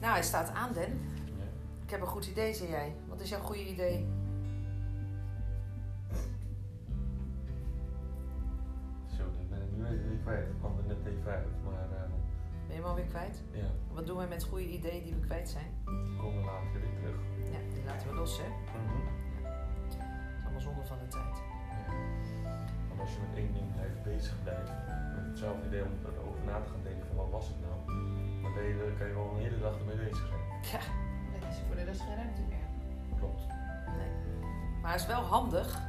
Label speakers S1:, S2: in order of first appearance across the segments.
S1: Nou, hij staat aan, Den. Ik heb een goed idee, zei jij. Wat is jouw goede idee?
S2: Zo, ik ben het nu even weer kwijt. Ik kwam er net even uit, maar eh,
S1: Ben je hem alweer kwijt?
S2: ja,
S1: Wat doen we met goede ideeën die we kwijt zijn?
S2: die komen later weer terug.
S1: Ja, die laten we los, hè? Het is allemaal zonde van de tijd.
S2: Als je met één ding blijft bezig blijft, met hetzelfde idee om erover na te gaan denken van wat was het nou, dan ben je, kan je wel een hele dag ermee bezig zijn.
S1: Ja,
S3: Dan is voor de rest geen ruimte meer.
S2: Klopt.
S1: nee. Maar het is wel handig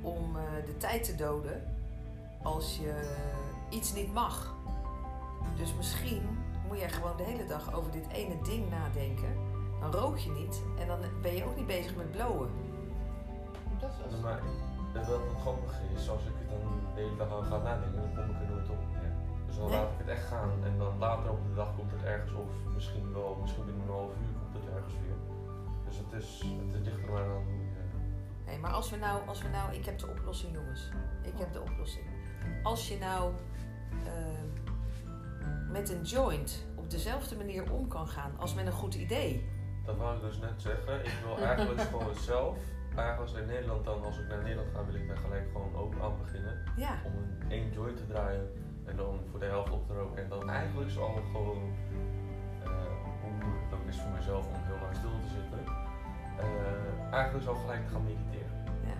S1: om eh, de tijd te doden als je iets niet mag. Dus misschien moet jij gewoon de hele dag over dit ene ding nadenken. Dan rook je niet en dan ben je ook niet bezig met blowen.
S3: Dat is wel
S2: Ja, wat wat grappig is, als ik het dan de hele dag aan ga nadenken, dan kom ik er nooit op. Ja. Dus dan
S1: Nee.
S2: laat ik het echt gaan en dan later op de dag komt het ergens of misschien wel, misschien binnen een half uur komt het ergens weer. Dus het is, het ligt er maar aan hoe je...
S1: Nee, maar als we nou, als we nou, ik heb de oplossing, jongens. Ik heb de oplossing. Als je nou eh, met een joint op dezelfde manier om kan gaan als met een goed idee.
S2: Dat wou ik dus net zeggen. Ik wil eigenlijk gewoon zelf, eigenlijk in Nederland dan, als ik naar Nederland ga, wil ik daar gelijk gewoon ook aan beginnen.
S1: Ja,
S2: Om een één joint te draaien en dan voor de helft op te roken. En dan eigenlijk zo al gewoon, eh, hoe het ook is voor mezelf om heel lang stil te zitten, eh, eigenlijk zo gelijk te gaan mediteren.
S1: ja,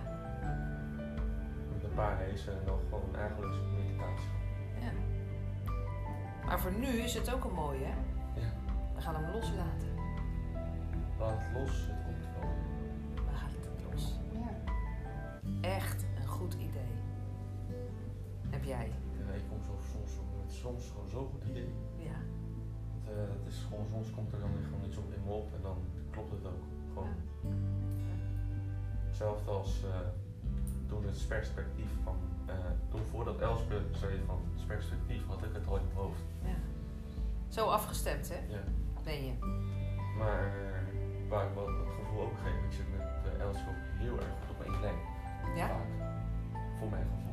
S2: Met een paar races en dan gewoon eigenlijk zo'n meditatie.
S1: ja. Maar voor nu is het ook een mooie, hè?
S2: Ja.
S1: We gaan hem loslaten.
S2: Laat het los,
S1: Heb jij?
S2: Ja, ik kom zo, soms, met soms gewoon zo goed idee.
S1: Ja.
S2: Het, eh, het is gewoon, soms komt er dan gewoon iets op in me op en dan klopt het ook. Gewoon. Hetzelfde als eh, toen het perspectief van, eh, toen voordat Elspeth zei van het perspectief had ik het al in mijn hoofd.
S1: ja. Zo afgestemd, hè?
S2: Ja.
S1: Ben je?
S2: Maar eh, waar ik wel het gevoel ook geef, ik zit met uh, Elspeth heel erg goed op één lijn.
S1: Ja?
S2: Vaak. Voor mijn gevoel.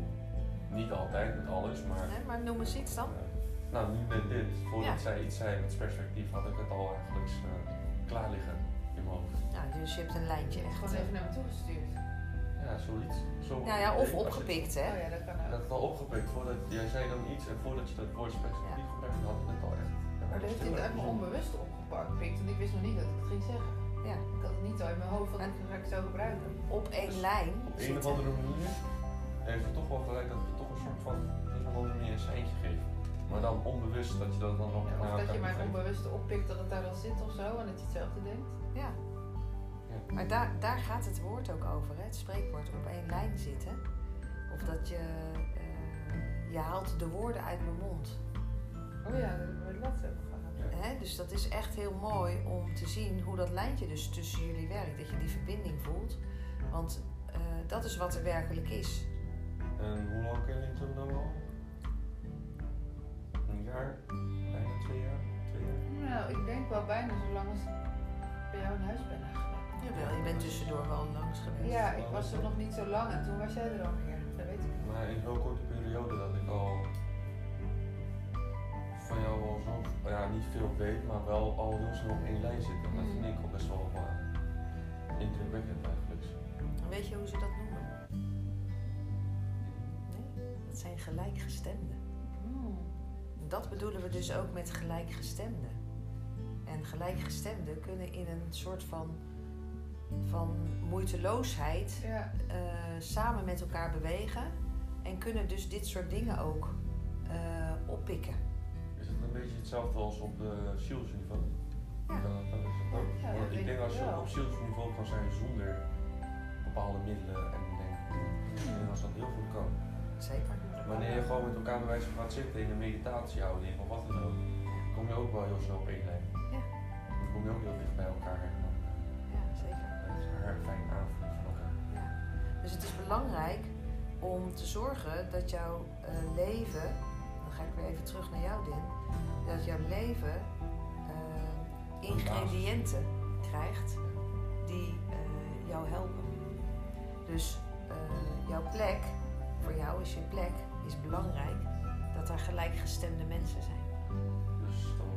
S2: Niet altijd met alles, maar
S1: Nee, maar noem eens iets dan.
S2: eh, nou nu met dit, voordat
S1: Ja.
S2: zij iets zei met perspectief had ik het al eigenlijk eh, klaar liggen in mijn hoofd.
S1: Nou, dus je hebt een lijntje echt.
S3: Gewoon
S1: eh,
S3: even naar me toe gestuurd.
S2: Ja, zoiets. Zo,
S1: Nou ja, of opgepikt,
S3: Oh
S1: hè?
S3: ja, dat kan
S2: Ik
S3: ook.
S2: had het al opgepikt voordat jij zei dan iets en voordat je dat woord perspectief gebruikte, had ik het al echt.
S3: Maar dat heeft dit uit mijn onbewust opgepakt, pikt. En ik wist nog niet dat ik het ging zeggen.
S1: Ja.
S3: Ik had het niet zo in mijn hoofd, want ik ga ik zo gebruiken.
S1: Op één lijn
S2: Op een of andere manier heeft het toch wel gelijk dat het een soort van een of andere manier een seintje geeft. Maar dan onbewust dat je dat dan nog
S3: Ja, of dat je mijn
S2: geeft.
S3: onbewuste oppikt dat het daar al zit of zo en dat je hetzelfde denkt.
S1: Ja.
S2: Ja.
S1: Maar daar, daar gaat het woord ook over, hè? het spreekwoord op één lijn zitten. Of dat je, eh, je haalt de woorden uit mijn mond.
S3: Oh ja, dat hebben we laatst over gehad.
S1: Hè? Dus dat is echt heel mooi om te zien hoe dat lijntje dus tussen jullie werkt. Dat je die verbinding voelt. Want eh, dat is wat er werkelijk is.
S2: En hoe lang ken je hem dan al? Een jaar? Bijna twee jaar? Twee jaar?
S3: Nou, ik denk wel bijna zo lang als ik bij jou in huis ben eigenlijk.
S1: Jawel, je bent tussendoor wel langs geweest.
S3: Ja, ik was er nog niet zo lang en toen was jij er alweer. Dat weet ik.
S2: Maar in zo'n korte periode dat ik al van jou al zo, ja, niet veel weet, maar wel al heel snel op één lijn zit. En dat vind ik al best wel uh, indrukwekkend eigenlijk.
S1: Weet je hoe ze dat noemen? Dat zijn gelijkgestemden.
S3: Hmm.
S1: Dat bedoelen we dus ook met gelijkgestemden. En gelijkgestemden kunnen in een soort van, van moeiteloosheid
S3: Ja,
S1: eh, samen met elkaar bewegen. En kunnen dus dit soort dingen ook eh, oppikken.
S2: Is het een beetje hetzelfde als op de zielsniveau?
S1: Ja.
S2: Dan, dan is het ook.
S3: Ja, dat
S2: Want ik
S3: denk
S2: als je op zielsniveau kan zijn zonder bepaalde middelen en denk, ik denk als dat heel goed kan.
S1: Zeker.
S2: Wanneer je gewoon met elkaar bij wijze van gaat zitten in een meditatiehouding of wat dan ook, kom je ook wel heel snel op één lijn.
S1: Ja.
S2: Dan kom je ook heel dicht bij elkaar en dan
S1: Ja, zeker.
S2: eh, het is een erg fijn aanvoelen van elkaar.
S1: Ja. Dus het is belangrijk om te zorgen dat jouw eh, leven, dan ga ik weer even terug naar jou, Din, dat jouw leven eh, ingrediënten krijgt die eh, jou helpen. Dus eh, jouw plek voor jou is je plek, is belangrijk dat er gelijkgestemde mensen zijn.
S2: Dus dan,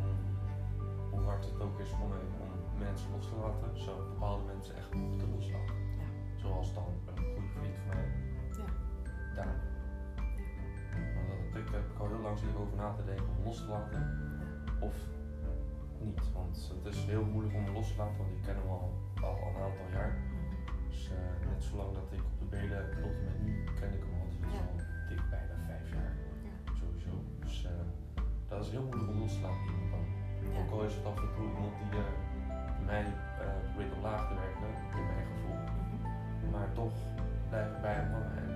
S2: hoe hard het ook is voor mij om mensen los te laten, zou ik bepaalde mensen echt moeten loslaten.
S1: Ja.
S2: Zoals dan een goede vriend van mij.
S1: Ja.
S2: Daar. Maar dat, ik heb ik al heel lang zitten over na te denken om los te laten. Of niet. Want het is heel moeilijk om los te laten, want ik ken hem al, al een aantal jaar. Dus eh, net zolang dat ik op de belen tot en met nu ken ik hem al. Dus is
S1: Ja.
S2: al dik bijna vijf jaar.
S1: Ja.
S2: Sowieso. Dus eh, dat is heel moeilijk om los te laten iemand dan.
S1: Ja.
S2: Ook al is het af en toe iemand die eh, mij eh, probeert omlaag te werken, in mijn gevoel.
S1: Mhm.
S2: Maar toch blijf ik bij hem hangen. En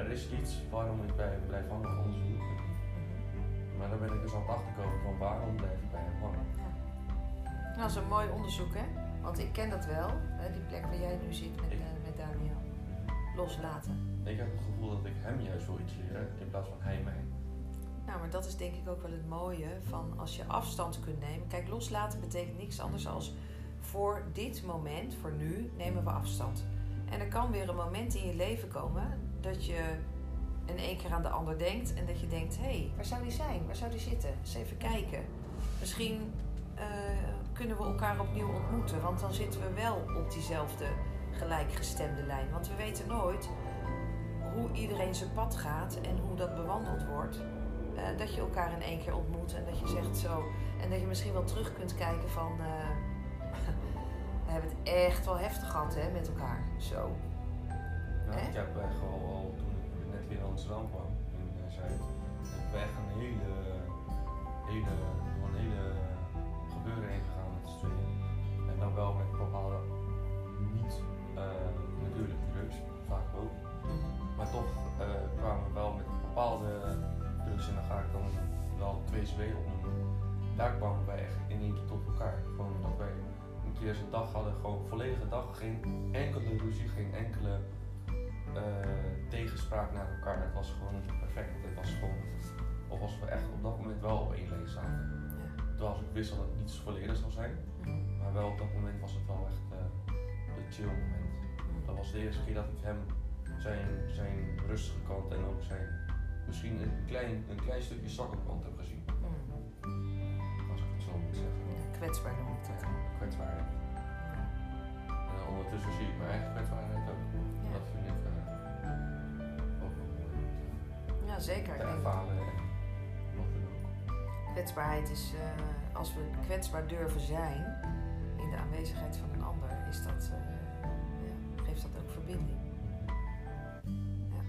S2: er is iets waarom ik bij hem blijf hangen, anders doe ik het niet.
S1: Mhm.
S2: Maar dan ben ik dus aan het achterkomen van waarom blijf ik bij hem hangen.
S1: Nou, dat is een mooi onderzoek, hè? Want ik ken dat wel, die plek waar jij nu zit met,
S2: Ik-
S1: met Daniel. Loslaten.
S2: Ik heb het gevoel dat ik hem juist wil iets leren in plaats van hij mij.
S1: Nou, maar dat is denk ik ook wel het mooie van als je afstand kunt nemen. Kijk, loslaten betekent niks anders als voor dit moment, voor nu, nemen we afstand. En er kan weer een moment in je leven komen dat je in één keer aan de ander denkt en dat je denkt: hé, hey, waar zou die zijn? Waar zou die zitten? Eens even kijken. Misschien eh, kunnen we elkaar opnieuw ontmoeten, want dan zitten we wel op diezelfde gelijkgestemde lijn. Want we weten nooit hoe iedereen zijn pad gaat en hoe dat bewandeld wordt. Eh, dat je elkaar in één keer ontmoet en dat je zegt zo. En dat je misschien wel terug kunt kijken van. eh, we hebben het echt wel heftig gehad hè, met elkaar. Zo.
S2: Nou, ik heb echt al, al toen ik net weer in Amsterdam kwam, in Zuid, heb ik echt een hele, hele, een hele gebeuren heen gegaan met z'n tweeën. En dan wel met bepaalde, zw opnoemen. Daar kwamen wij echt in één keer tot elkaar. Gewoon dat wij een keer zo'n dag hadden, gewoon een volledige dag, geen enkele ruzie, geen enkele eh, tegenspraak naar elkaar. Het was gewoon perfect. Het was gewoon, of als we echt op dat moment wel op één lijn zaten.
S1: Ja.
S2: Terwijl ik wist dat het niet volledig zou zijn, maar wel op dat moment was het wel echt eh een chill moment. Dat was de eerste keer dat ik hem zijn, zijn rustige kant en ook zijn misschien een klein, een klein stukje zwakke kant heb gezien.
S1: Kwetsbaar noem ik dat.
S2: Ja, kwetsbaarheid. En ondertussen zie ik mijn eigen kwetsbaarheid ook.
S1: Ja.
S2: Dat vind ik eh, ook wel mooi.
S1: Ja, zeker.
S2: Te ervaren en wat dan ook.
S1: kwetsbaarheid is, eh, als we kwetsbaar durven zijn in de aanwezigheid van een ander, is dat, eh, ja, geeft dat ook verbinding. Ja.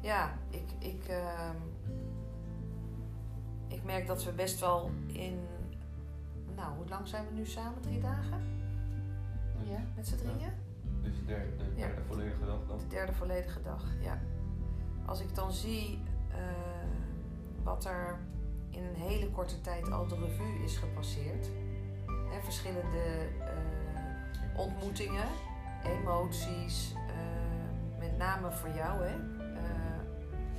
S1: Ja, ja ik, ik, ik merk dat we best wel in. Nou, hoe lang zijn we nu samen? Drie dagen?
S3: Ja.
S1: Met z'n drieën?
S2: Dus de derde, de
S1: Ja.
S2: volledige dag dan.
S1: De derde volledige dag, ja. Als ik dan zie eh, wat er in een hele korte tijd al de revue is gepasseerd. Hè, verschillende eh, ontmoetingen, emoties, eh, met name voor jou. Hè.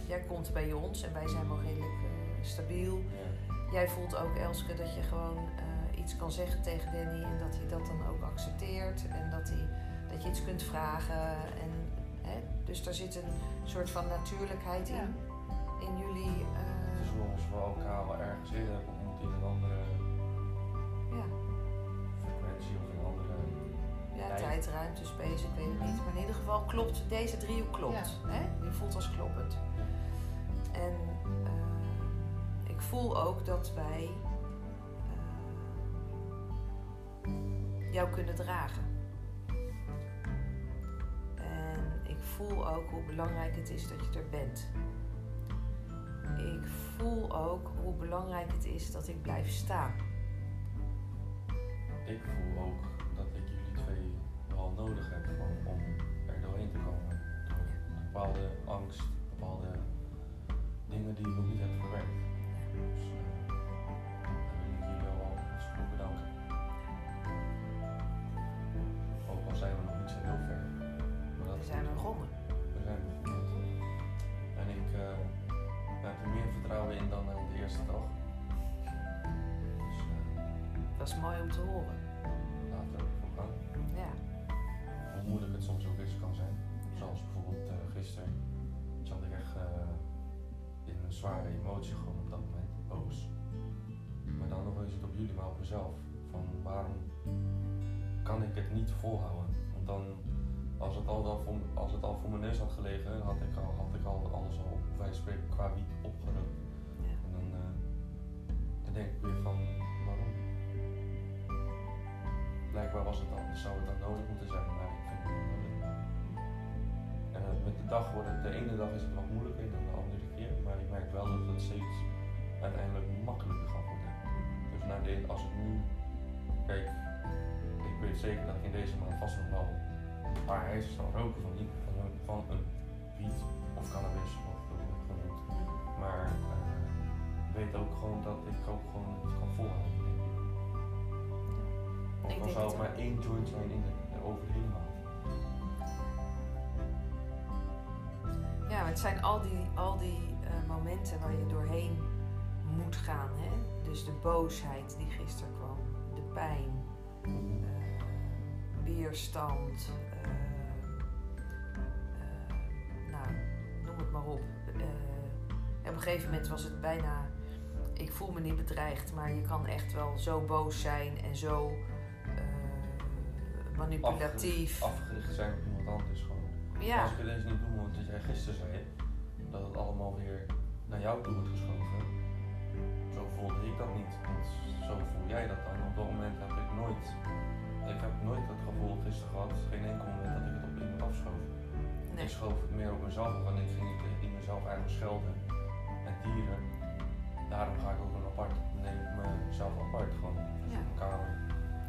S1: Jij komt bij ons en wij zijn wel redelijk stabiel.
S2: Ja.
S1: Jij voelt ook, Elske, dat je gewoon eh, iets kan zeggen tegen Danny en dat hij dat dan ook accepteert. En dat, hij, dat je iets kunt vragen. En, hè, dus daar zit een soort van natuurlijkheid
S3: Ja.
S1: in. In jullie.
S2: Het is
S1: eh,
S2: zoals we elkaar wel ergens eerder hebben ontmoet in een andere
S1: ja,
S2: frequentie of een andere.
S1: ja,
S2: Tijd.
S1: tijd, ruimte, space, ik weet het niet. Maar in ieder geval klopt, deze driehoek klopt. Hè? Die voelt als kloppend. En eh, voel ook dat wij eh, jou kunnen dragen. En ik voel ook hoe belangrijk het is dat je er bent. Ik voel ook hoe belangrijk het is dat ik blijf staan.
S2: Ik voel ook dat ik jullie twee wel nodig heb gewoon om er doorheen te komen. Door bepaalde angst, bepaalde dingen die ik nog niet heb
S1: te horen.
S2: ervoor gaan.
S1: Ja,
S2: Hoe moeilijk het soms ook is kan zijn. gisteren zat ik echt in een zware emotie gewoon op dat moment, boos. Maar dan nog eens het op jullie, maar op mezelf. Van waarom kan ik het niet volhouden? Want dan, als het al, dan voor, als het al voor mijn neus had gelegen, had ik al, had ik al alles al wijze van spreken qua wiet opgerookt.
S1: Ja.
S2: En dan, eh, dan denk ik weer van, waarom? Blijkbaar was het dan, zou het dan nodig moeten zijn, maar ik vind het niet nodig. Eh, met de dag wordt de ene dag is het wat moeilijker dan de andere keer, maar ik merk wel dat het steeds uiteindelijk makkelijker gaat worden. Dus na de, als ik nu, kijk, ik weet zeker dat ik in deze maand vast nog wel een paar ijzers zal roken van, van, een, van een wiet of cannabis, genoemd. Maar eh, ik weet ook gewoon dat ik ook gewoon het kan volhouden. Al
S1: denk
S2: zou maar één joint zijn in de, over de hele maand.
S1: Ja, maar het zijn al die, al die eh, momenten waar je doorheen moet gaan. Hè? Dus de boosheid die gisteren kwam, de pijn, eh, weerstand, eh, nou, noem het maar op. Op een gegeven moment was het bijna, ik voel me niet bedreigd, maar je kan echt wel zo boos zijn en zo manipulatief.
S2: Afgericht zijn op iemand anders gewoon.
S1: Ja,
S2: Als ik het eens niet doe, want jij gisteren zei, dat het allemaal weer naar jou toe wordt geschoven. Zo voelde ik dat niet, want zo voel jij dat dan. Op dat moment heb ik nooit, ik heb nooit het gevoel gisteren gehad, geen enkel moment dat ik het op iemand afschoof.
S1: nee.
S2: Ik schoof het meer op mezelf af en ik ging in mezelf eigenlijk schelden en dieren. Daarom ga ik ook een apart, neem ik mezelf apart gewoon
S1: Ja.
S2: in mijn kamer.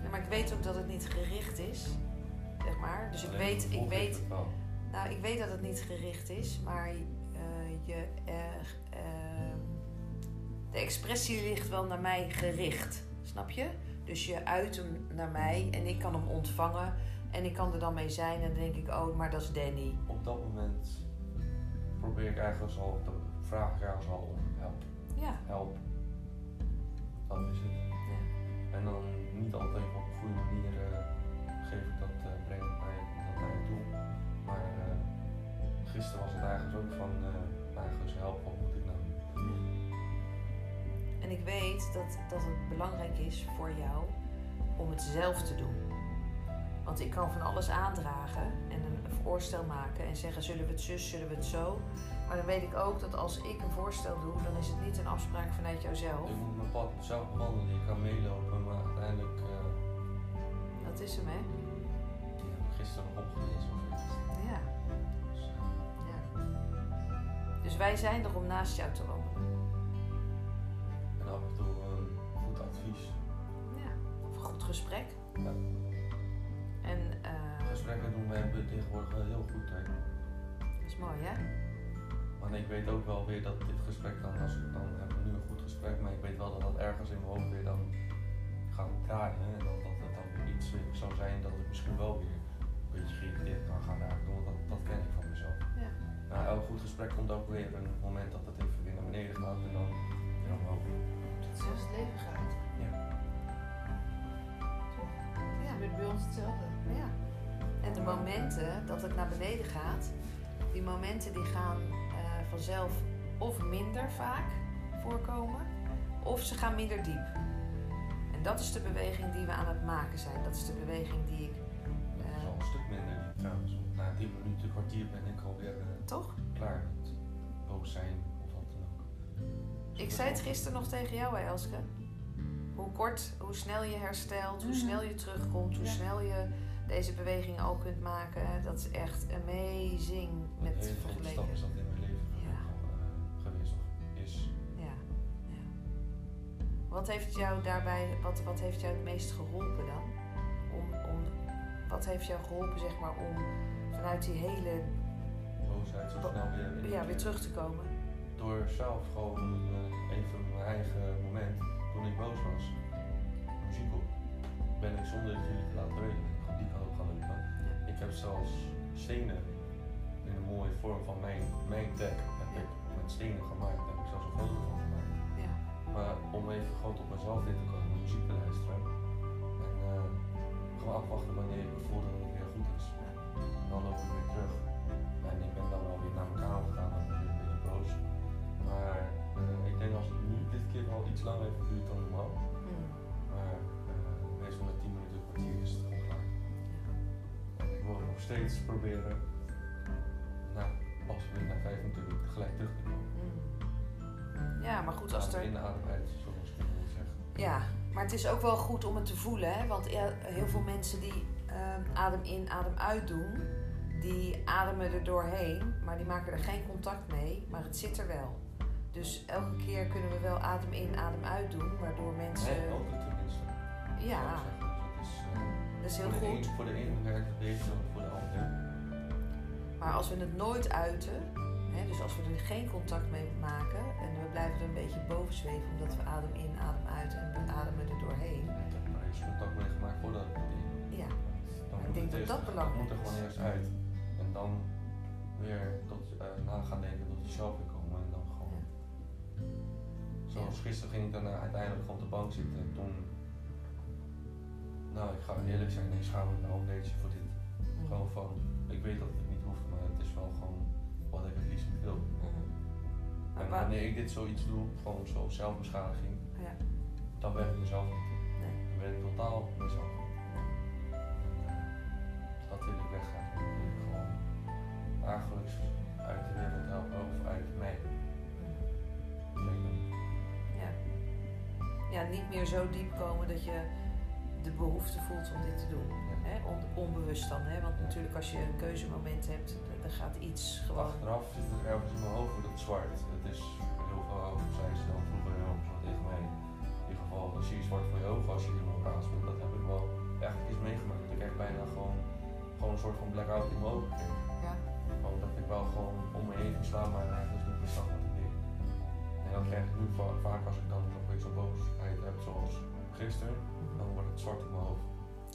S1: Ja, maar ik weet ook dat het niet gericht is, zeg maar. Dus ik
S2: Alleen
S1: weet, ik weet, nou, ik weet dat het niet gericht is, maar eh, je, eh, ehm, de expressie ligt wel naar mij gericht, snap je? Dus je uit hem naar mij en ik kan hem ontvangen en ik kan er dan mee zijn en dan denk ik, oh, maar dat is Danny.
S2: Op dat moment probeer ik eigenlijk al, vraag ik eigenlijk al om help.
S1: Ja,
S2: help. Dat is het.
S1: Ja.
S2: En dan niet altijd op een goede manier eh, geef ik dat, eh, breng ik naar je, dat naar je toe. Maar eh, gisteren was het eigenlijk ook van, eigenlijk help, wat moet ik nou
S1: en ik weet dat, dat het belangrijk is voor jou om het zelf te doen. Want ik kan van alles aandragen en een voorstel maken en zeggen: zullen we het zus, zullen we het zo? Maar dan weet ik ook dat als ik een voorstel doe, dan is het niet een afspraak vanuit jouzelf.
S2: Ik moet mijn pad zelf bewandelen, je kan meelopen, maar uiteindelijk, eh,
S1: Dat is hem, hè?
S2: die heb ik gisteren opgelezen of iets.
S1: Ja.
S2: Dus, eh,
S1: ja. Dus wij zijn er om naast jou te wandelen.
S2: en af en toe een goed advies.
S1: Ja. Of een goed gesprek.
S2: Ja.
S1: En eh,
S2: Gesprekken doen wij tegenwoordig wel heel goed. Hè.
S1: dat is mooi, hè?
S2: Want ik weet ook wel weer dat dit gesprek dan, als ik dan heb nu een goed gesprek, maar ik weet wel dat dat ergens in mijn hoofd weer dan gaat draaien. En dan dat het dan weer iets weer zou zijn dat ik misschien wel weer een beetje geïrriteerd kan gaan raken. Want dat, dat ken ik van mezelf.
S1: Ja.
S2: Na elk goed gesprek komt ook weer een moment dat het even weer naar beneden gaat en dan weer omhoog.
S3: Zo is het leven gaat.
S2: Ja.
S3: Ja. Het gebeurt bij ons hetzelfde.
S1: Ja. En de momenten dat het naar beneden gaat, die momenten die gaan eh, vanzelf of minder vaak voorkomen, of ze gaan minder diep. En dat is de beweging die we aan het maken zijn. Dat is de beweging die ik.
S2: Is
S1: eh,
S2: een stuk minder diep trouwens. Want na 10 minuten, kwartier ben ik alweer eh,
S1: toch?
S2: klaar met boos zijn of wat dan ook.
S1: Ik zei het gisteren nog tegen jou, hè, Elske. Hoe kort, hoe snel je herstelt, hoe
S3: Mhm.
S1: snel je terugkomt, hoe
S3: Ja.
S1: snel je deze beweging al kunt maken. Dat is echt amazing
S2: Een
S1: met
S2: hele grote
S1: vergeleken.
S2: stap is dat in mijn leven
S1: Ja.
S2: eh, geweest of is.
S1: Ja, ja. Wat heeft jou daarbij, wat, wat heeft jou het meest geholpen dan? Om, om, wat heeft jou geholpen, zeg maar, om vanuit die hele,
S2: Boosheid zo snel weer. in
S1: ja, weer terug te komen?
S2: Door zelf gewoon eh, even mijn eigen moment, toen ik boos was, muziek op, ben ik zonder het jullie te laten weten, heeft zelfs stenen in een mooie vorm van mijn, mijn deck. Heb ik met stenen gemaakt, daar heb ik zelfs een foto van gemaakt.
S1: Ja.
S2: Maar om even groot op mezelf in te komen, muziek te luisteren. En eh, gewoon afwachten wanneer ik voel dat weer goed is. En dan loop ik weer terug. En ik ben dan wel weer naar mijn kamer gegaan, en ben ik een beetje boos. Maar eh, ik denk als het nu dit keer wel iets langer heeft geduurd dan normaal.
S1: Hmm.
S2: Maar eh, meestal met 10 minuten kwartier is het weer gelijk terug te komen.
S1: Mm. Ja, maar goed, als er...
S2: In de adem uit, zoals ik wil zeggen.
S1: Ja, maar het is ook wel goed om het te voelen, hè? want heel veel mensen die ehm, adem in, adem uit doen, die ademen er doorheen, maar die maken er geen contact mee, maar het zit er wel. Dus elke keer kunnen we wel adem in, adem uit doen, waardoor mensen.
S2: Nee, altijd tenminste.
S1: Ja.
S2: Dus dat is, eh,
S1: dat is heel
S2: voor de
S1: goed.
S2: een- voor de ene werkt het beter
S1: Maar als we het nooit uiten, hè, dus als we er geen contact mee maken en we blijven er een beetje boven zweven omdat we adem in, adem uit en we ademen er doorheen.
S2: Heb er eens contact mee gemaakt voordat het deed.
S1: Ja,
S2: Dan
S1: Ik denk
S2: het
S1: dat
S2: eerst-
S1: dat belangrijk
S2: moet er gewoon eerst uit. En dan weer tot, eh, na gaan denken tot jezelf weer komen. En dan gewoon. Zoals gisteren ging ik dan eh, uiteindelijk gewoon op de bank zitten. En toen. Nou, ik ga eerlijk zijn, ik schaam me wel een beetje voor dit.
S1: Mm.
S2: Gewoon van, ik weet dat maar het is wel gewoon wat ik het liefst wil.
S1: Mhm.
S2: En
S1: wa-
S2: wanneer ik dit zoiets doe, gewoon zo zelfbeschadiging,
S1: Ja.
S2: dan ben ik mezelf niet.
S1: Nee.
S2: Dan ben ik totaal mezelf. Dat wil ik weggaan. Ik wil gewoon dagelijks uit de wereld helpen of uit mij. Zeker.
S1: Ja. ja, niet meer zo diep komen dat je de behoefte voelt om dit te doen. Hè? On- onbewust dan, hè? want natuurlijk als je een keuzemoment hebt, dan gaat iets gewoon.
S2: Achteraf zit er ergens in mijn hoofd dat zwart. Het is heel veel ogen, zei ze dan vroeger heel zo tegen mij. In ieder geval, dan zie je zwart voor je ogen als je helemaal raast bent. Dat heb ik wel echt iets meegemaakt. Ik heb bijna gewoon, gewoon een soort van blackout in mijn ogen gekregen.
S1: Ja.
S2: Gewoon dat ik wel gewoon om me heen ging slaan, maar eigenlijk niet meer zag wat ik deed. En dat krijg ik nu va- vaak als ik dan nog weer zo boosheid heb, zoals gisteren, dan wordt het zwart in mijn hoofd.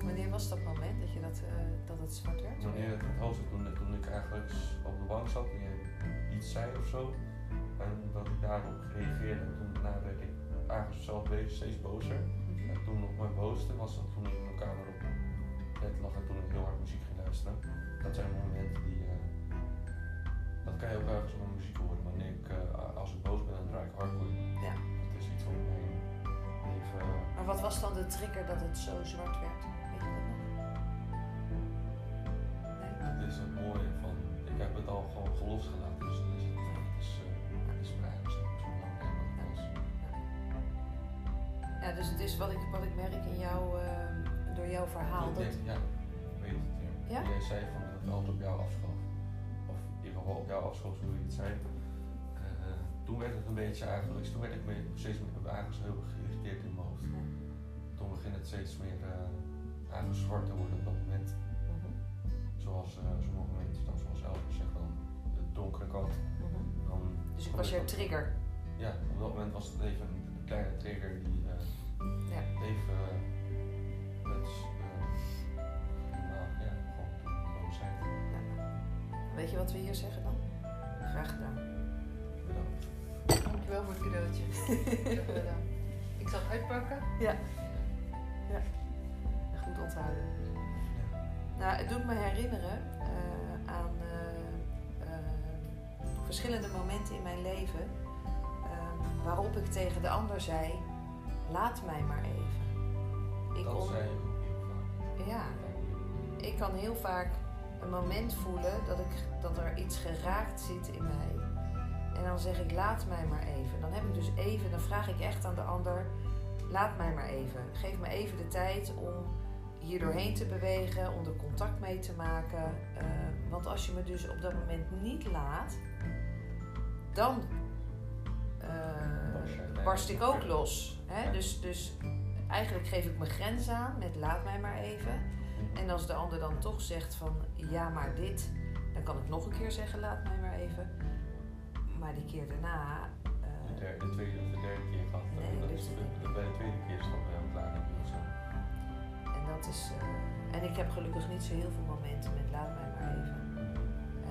S1: Wanneer was dat moment dat, je dat, eh, dat het zwart werd?
S2: Wanneer het in het hoofd zit, toen, toen ik eigenlijk op de bank zat en je iets zei of zo, en dat ik daarop reageerde. En toen daarna werd ik eigenlijk zelf bezig, steeds bozer.
S1: Mhm.
S2: En toen op mijn boosste was dat toen ik in mijn kamer op bed lag en toen ik heel hard muziek ging luisteren. Dat zijn momenten die. eh, dat kan je ook ergens op mijn muziek horen. Wanneer ik, eh, als ik boos ben, dan draai ik hardcore.
S1: Ja.
S2: Dat is iets wat mij. Eh,
S1: Maar wat was dan de trigger dat het zo zwart werd? Weet je dat nog? Nee?
S2: dat is het mooie van. Ik heb het al gewoon losgelaten. Dus dan is het. Het is, eh, het is mij eigenlijk niet zo belangrijk wat het was.
S1: Ja, dus het is wat ik, wat ik merk in jou, eh, door jouw verhaal.
S2: Toen
S1: Dat,
S2: deed- ja, ik weet het. Ja.
S1: Ja?
S2: Jij zei van dat het altijd op jou afschoof. Of in ieder geval op jou afschoof, hoe je het zei. Toen werd het een beetje eigenlijk, toen werd ik me steeds meer eigenlijk heel geïrriteerd in mijn hoofd. Toen begint het steeds meer eh eigenlijk zwart te worden op dat moment.
S1: Mhm,
S2: Zoals eh, sommige mensen dan, zoals Elvis zegt dan, de donkere kant.
S1: mhm.
S2: Dan,
S1: Dus ik was jouw trigger.
S2: ja, op dat moment was het even een kleine trigger die eh,
S1: Ja.
S2: even het, nou, ja, gewoon boosheid.
S1: Weet je wat we hier zeggen dan? Graag gedaan.
S3: Gedaan. Ik zal het uitpakken.
S1: Goed onthouden. Nou, het doet me herinneren eh, aan eh, eh, verschillende momenten in mijn leven waarop ik tegen de ander zei: laat mij maar even. Ik
S2: dat
S1: on-
S2: zei ik ook heel vaak.
S1: Ja, ik kan heel vaak een moment voelen dat, ik, dat er iets geraakt zit in mij. En dan zeg ik, laat mij maar even. Dan heb ik dus even, dan vraag ik echt aan de ander, laat mij maar even. Geef me even de tijd om hier doorheen te bewegen, om er contact mee te maken. Eh, want als je me dus op dat moment niet laat, dan eh,
S2: Barst
S1: ik ook los. Hè? Dus, dus eigenlijk geef ik mijn grens aan met laat mij maar even. En als de ander dan toch zegt van ja, maar dit, dan kan ik nog een keer zeggen laat mij maar even. Maar die keer daarna. eh,
S2: De, derde, de tweede of de derde keer gehad.
S1: Nee,
S2: dat
S1: dus
S2: is de, bij de tweede keer is al heel klaar. ik, of zo.
S1: en dat is. eh, en ik heb gelukkig niet zo heel veel momenten met laat mij maar even.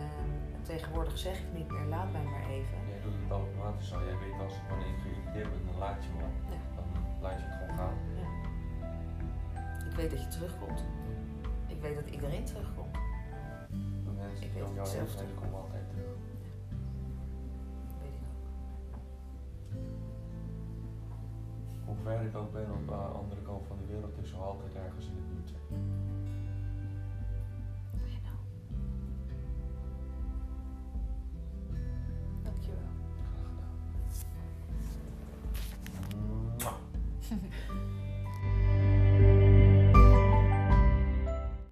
S1: En tegenwoordig zeg ik niet meer laat mij maar even.
S2: Jij doet het automatisch al. Jij weet als ik wanneer ik geïrriteerd ben, dan laat je.
S1: Ja.
S2: Dan laat je het gewoon gaan.
S1: Ik weet dat je terugkomt. Ik weet dat iedereen terugkomt.
S2: De mensen
S1: Ik weet het
S2: heen
S1: zelf
S2: komen altijd terug. Hoe ver ik ook ben op de andere kant van de wereld, is er altijd ergens in de buurt